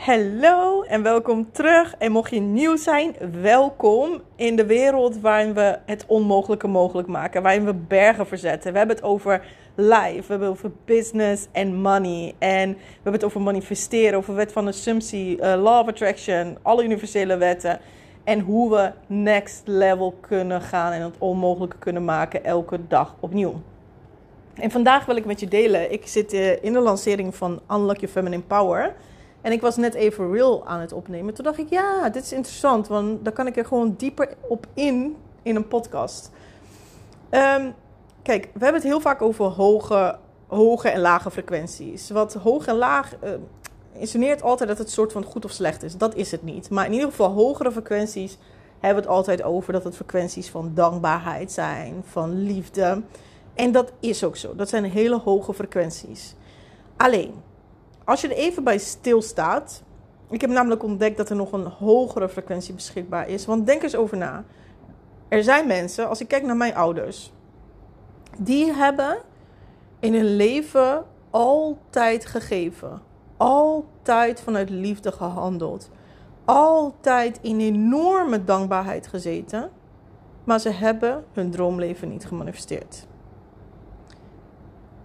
Hallo en welkom terug. En mocht je nieuw zijn, welkom in de wereld waarin we het onmogelijke mogelijk maken. Waarin we bergen verzetten. We hebben het over life, we hebben het over business en money. En we hebben het over manifesteren, over wet van assumptie, uh, law of attraction, alle universele wetten. En hoe we next level kunnen gaan en het onmogelijke kunnen maken elke dag opnieuw. En vandaag wil ik met je delen. Ik zit uh, in de lancering van Unlock Your Feminine Power. En ik was net even real aan het opnemen. Toen dacht ik, ja, dit is interessant, want dan kan ik er gewoon dieper op in in een podcast. Um, kijk, we hebben het heel vaak over hoge, hoge en lage frequenties. Wat hoog en laag uh, insinueert altijd dat het soort van goed of slecht is. Dat is het niet. Maar in ieder geval hogere frequenties hebben we het altijd over dat het frequenties van dankbaarheid zijn, van liefde. En dat is ook zo. Dat zijn hele hoge frequenties. Alleen, als je er even bij stilstaat. Ik heb namelijk ontdekt dat er nog een hogere frequentie beschikbaar is. Want denk eens over na. Er zijn mensen, als ik kijk naar mijn ouders, die hebben in hun leven altijd gegeven. Altijd vanuit liefde gehandeld. Altijd in enorme dankbaarheid gezeten. Maar ze hebben hun droomleven niet gemanifesteerd.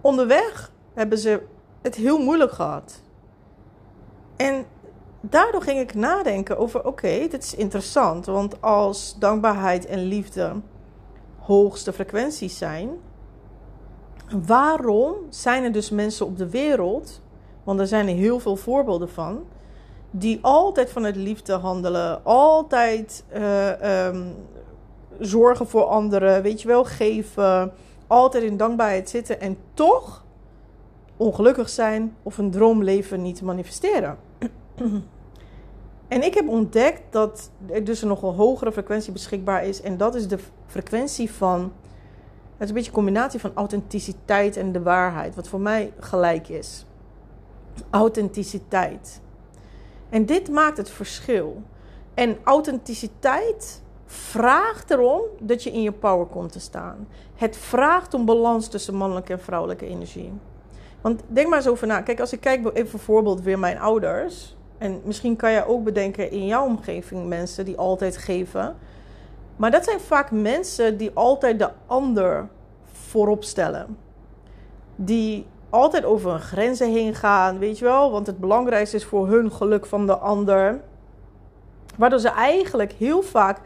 Onderweg hebben ze het heel moeilijk gehad. En daardoor ging ik nadenken over: oké, dit is interessant. Want als dankbaarheid en liefde hoogste frequenties zijn, waarom zijn er dus mensen op de wereld, want er zijn er heel veel voorbeelden van, die altijd vanuit liefde handelen, altijd uh, um, zorgen voor anderen, weet je wel, geven, altijd in dankbaarheid zitten en toch ongelukkig zijn of een droomleven niet manifesteren. en ik heb ontdekt dat er dus nog een hogere frequentie beschikbaar is. En dat is de frequentie van. Het is een beetje een combinatie van authenticiteit en de waarheid. Wat voor mij gelijk is. Authenticiteit. En dit maakt het verschil. En authenticiteit vraagt erom dat je in je power komt te staan. Het vraagt om balans tussen mannelijke en vrouwelijke energie. Want denk maar eens over na. Kijk, als ik kijk bijvoorbeeld weer mijn ouders. En misschien kan je ook bedenken in jouw omgeving mensen die altijd geven. Maar dat zijn vaak mensen die altijd de ander voorop stellen. Die altijd over hun grenzen heen gaan, weet je wel. Want het belangrijkste is voor hun geluk van de ander. Waardoor ze eigenlijk heel vaak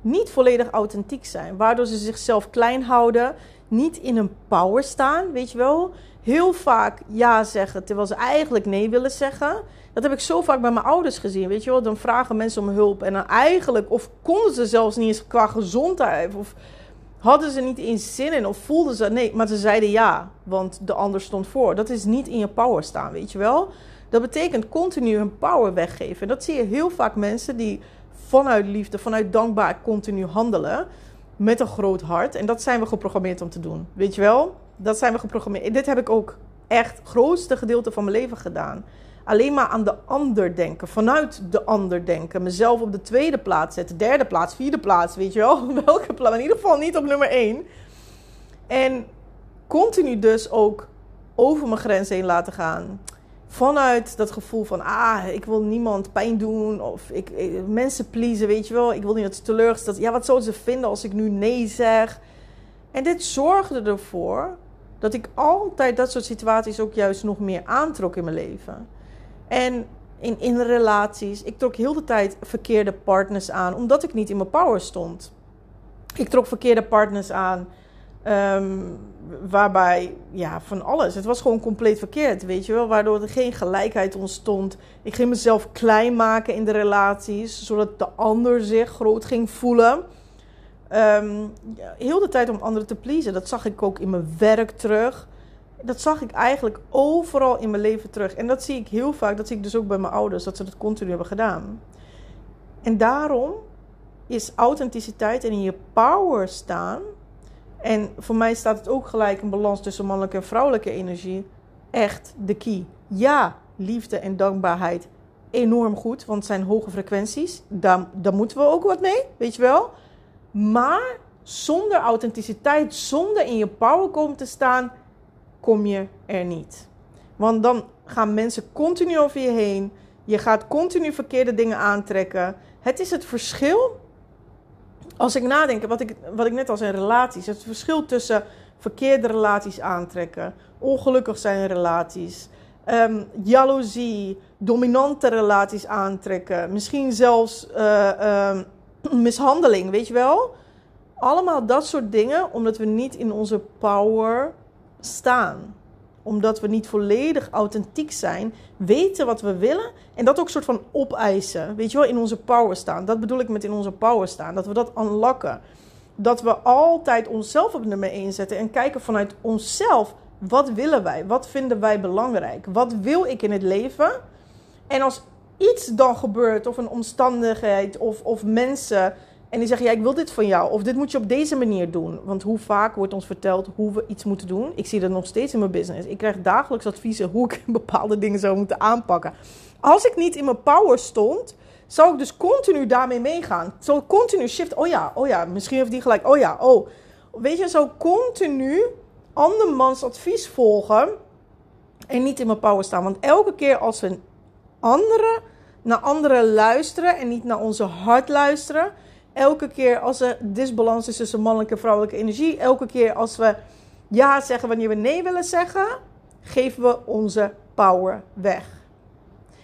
niet volledig authentiek zijn. Waardoor ze zichzelf klein houden, niet in een power staan, weet je wel heel vaak ja zeggen terwijl ze eigenlijk nee willen zeggen. Dat heb ik zo vaak bij mijn ouders gezien. Weet je wel, dan vragen mensen om hulp. En dan eigenlijk, of konden ze zelfs niet eens qua gezondheid. Of hadden ze niet eens zin in. Of voelden ze, nee, maar ze zeiden ja. Want de ander stond voor. Dat is niet in je power staan, weet je wel. Dat betekent continu hun power weggeven. En dat zie je heel vaak mensen die vanuit liefde, vanuit dankbaar continu handelen. Met een groot hart. En dat zijn we geprogrammeerd om te doen. Weet je wel? Dat zijn we geprogrammeerd. Dit heb ik ook echt het grootste gedeelte van mijn leven gedaan. Alleen maar aan de ander denken, vanuit de ander denken. Mezelf op de tweede plaats zetten, derde plaats, vierde plaats, weet je wel. Welke plaats? In ieder geval niet op nummer één. En continu dus ook over mijn grens heen laten gaan. Vanuit dat gevoel van, ah, ik wil niemand pijn doen. Of ik, mensen pleasen, weet je wel. Ik wil niet dat ze teleurgesteld Ja, wat zouden ze vinden als ik nu nee zeg? En dit zorgde ervoor dat ik altijd dat soort situaties ook juist nog meer aantrok in mijn leven. En in, in relaties, ik trok heel de tijd verkeerde partners aan, omdat ik niet in mijn power stond. Ik trok verkeerde partners aan, ehm, waarbij, ja, van alles. Het was gewoon compleet verkeerd, weet je wel, waardoor er geen gelijkheid ontstond. Ik ging mezelf klein maken in de relaties, zodat de ander zich groot ging voelen. Um, heel de tijd om anderen te pleasen. Dat zag ik ook in mijn werk terug. Dat zag ik eigenlijk overal in mijn leven terug. En dat zie ik heel vaak, dat zie ik dus ook bij mijn ouders, dat ze dat continu hebben gedaan. En daarom is authenticiteit en in je power staan. En voor mij staat het ook gelijk een balans tussen mannelijke en vrouwelijke energie. Echt de key. Ja, liefde en dankbaarheid enorm goed, want het zijn hoge frequenties. Daar moeten we ook wat mee, weet je wel. Maar zonder authenticiteit, zonder in je power komen te staan, kom je er niet. Want dan gaan mensen continu over je heen. Je gaat continu verkeerde dingen aantrekken. Het is het verschil. Als ik nadenk, wat ik, wat ik net al zei, relaties. Het verschil tussen verkeerde relaties aantrekken, ongelukkig zijn relaties, um, jaloezie, dominante relaties aantrekken, misschien zelfs uh, um, mishandeling, weet je wel? Allemaal dat soort dingen, omdat we niet in onze power staan. Omdat we niet volledig authentiek zijn, weten wat we willen en dat ook soort van opeisen. Weet je wel, in onze power staan. Dat bedoel ik met in onze power staan. Dat we dat unlocken. Dat we altijd onszelf op nummer 1 zetten en kijken vanuit onszelf. Wat willen wij? Wat vinden wij belangrijk? Wat wil ik in het leven? En als iets dan gebeurt, of een omstandigheid, of, of mensen en die zeggen, ja, ik wil dit van jou. Of dit moet je op deze manier doen. Want hoe vaak wordt ons verteld hoe we iets moeten doen. Ik zie dat nog steeds in mijn business. Ik krijg dagelijks adviezen hoe ik bepaalde dingen zou moeten aanpakken. Als ik niet in mijn power stond, zou ik dus continu daarmee meegaan. Zo continu shift. Oh ja, oh ja, misschien heeft die gelijk. Oh ja, oh. Weet je, zo continu andermans advies volgen en niet in mijn power staan. Want elke keer als we anderen naar anderen luisteren en niet naar onze hart luisteren Elke keer als er disbalans is tussen mannelijke en vrouwelijke energie. Elke keer als we ja zeggen wanneer we nee willen zeggen. Geven we onze power weg.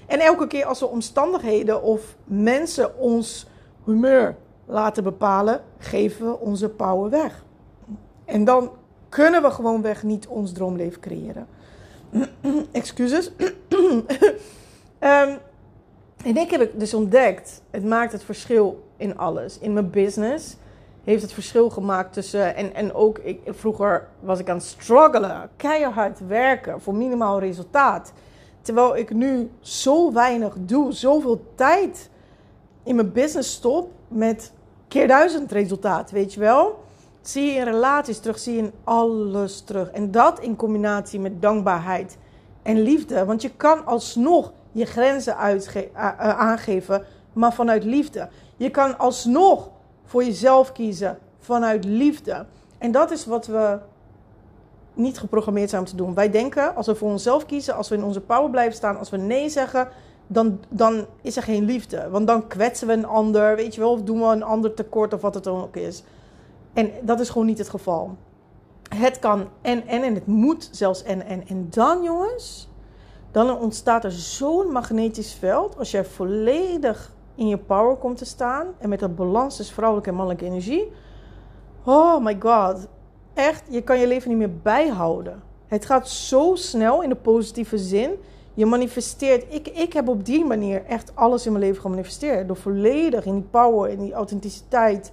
En elke keer als we omstandigheden of mensen ons humeur laten bepalen, geven we onze power weg. En dan kunnen we gewoonweg niet ons droomleven creëren. Excuses. en ik heb dus ontdekt, het maakt het verschil in alles. In mijn business heeft het verschil gemaakt tussen. En, en ook, ik, vroeger was ik aan het struggelen, keihard werken voor minimaal resultaat. Terwijl ik nu zo weinig doe, zoveel tijd in mijn business stop met keer duizend resultaat, weet je wel? Zie je in relaties terug, zie je in alles terug. En dat in combinatie met dankbaarheid en liefde. Want je kan alsnog je grenzen aangeven, maar vanuit liefde. Je kan alsnog voor jezelf kiezen vanuit liefde. En dat is wat we niet geprogrammeerd zijn om te doen. Wij denken, als we voor onszelf kiezen, als we in onze power blijven staan, als we nee zeggen, dan, dan is er geen liefde. Want dan kwetsen we een ander, weet je wel, of doen we een ander tekort of wat het dan ook is. En dat is gewoon niet het geval. Het kan en en en het moet zelfs en en. En dan, jongens, dan ontstaat er zo'n magnetisch veld als jij volledig in je power komt te staan en met een balans tussen vrouwelijke en mannelijke energie. Oh my god. Echt, je kan je leven niet meer bijhouden. Het gaat zo snel in de positieve zin. Je manifesteert. Ik, ik heb op die manier echt alles in mijn leven gemanifesteerd. Door volledig in die power, in die authenticiteit.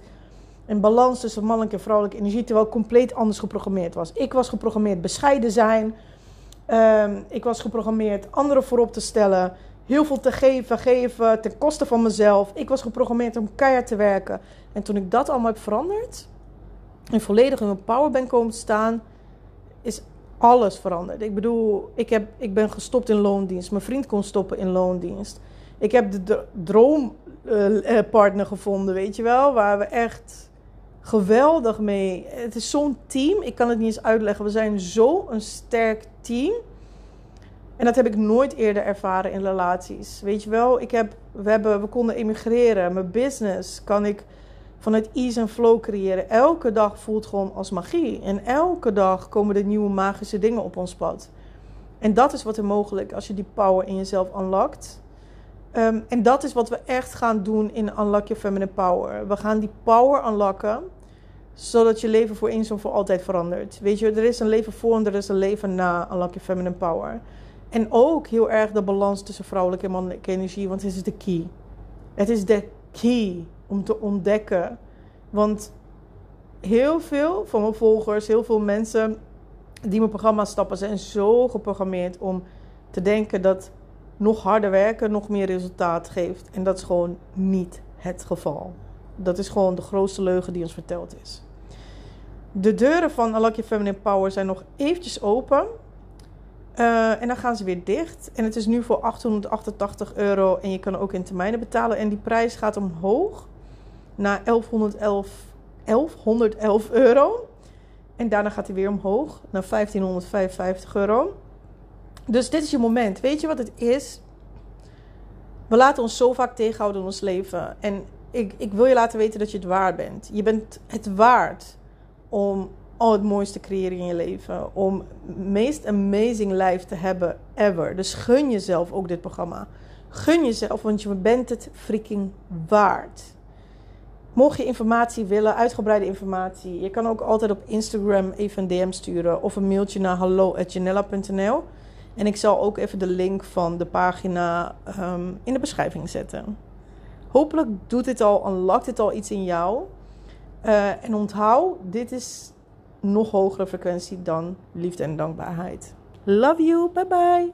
En balans tussen mannelijke en vrouwelijke energie. Terwijl ik compleet anders geprogrammeerd was. Ik was geprogrammeerd bescheiden zijn. Um, ik was geprogrammeerd anderen voorop te stellen heel veel te geven, geven ten koste van mezelf. Ik was geprogrammeerd om keihard te werken. En toen ik dat allemaal heb veranderd en volledig in mijn power ben komen staan, is alles veranderd. Ik bedoel, ik, heb, ik ben gestopt in loondienst. Mijn vriend kon stoppen in loondienst. Ik heb de droompartner gevonden, weet je wel, waar we echt geweldig mee. Het is zo'n team. Ik kan het niet eens uitleggen. We zijn zo'n sterk team. En dat heb ik nooit eerder ervaren in relaties. Weet je wel, ik heb, we, hebben, we konden emigreren. Mijn business kan ik vanuit ease en flow creëren. Elke dag voelt gewoon als magie. En elke dag komen er nieuwe magische dingen op ons pad. En dat is wat er mogelijk als je die power in jezelf unlockt. Um, en dat is wat we echt gaan doen in Unlock Your Feminine Power. We gaan die power unlocken, zodat je leven voor eens en voor altijd verandert. Weet je, er is een leven voor en er is een leven na Unlock Feminine Power. En ook heel erg de balans tussen vrouwelijke en mannelijke energie, want het is de key. Het is de key om te ontdekken. Want heel veel van mijn volgers, heel veel mensen die mijn programma stappen, zijn zo geprogrammeerd om te denken dat nog harder werken nog meer resultaat geeft. En dat is gewoon niet het geval. Dat is gewoon de grootste leugen die ons verteld is. De deuren van Alakje Feminine Power zijn nog eventjes open. Uh, en dan gaan ze weer dicht. En het is nu voor 888 euro. En je kan ook in termijnen betalen. En die prijs gaat omhoog naar 1111, 1111 euro. En daarna gaat hij weer omhoog naar 1555 euro. Dus dit is je moment. Weet je wat het is? We laten ons zo vaak tegenhouden in ons leven. En ik, ik wil je laten weten dat je het waard bent. Je bent het waard om al het mooiste te creëren in je leven. Om het meest amazing life te hebben ever. Dus gun jezelf ook dit programma. Gun jezelf, want je bent het freaking waard. Mocht je informatie willen, uitgebreide informatie, je kan ook altijd op Instagram even een DM sturen of een mailtje naar hallo.janella.nl. En ik zal ook even de link van de pagina um, in de beschrijving zetten. Hopelijk doet dit al, unlockt dit al iets in jou. Uh, en onthoud, dit is nog hogere frequentie dan liefde en dankbaarheid. Love you, bye bye.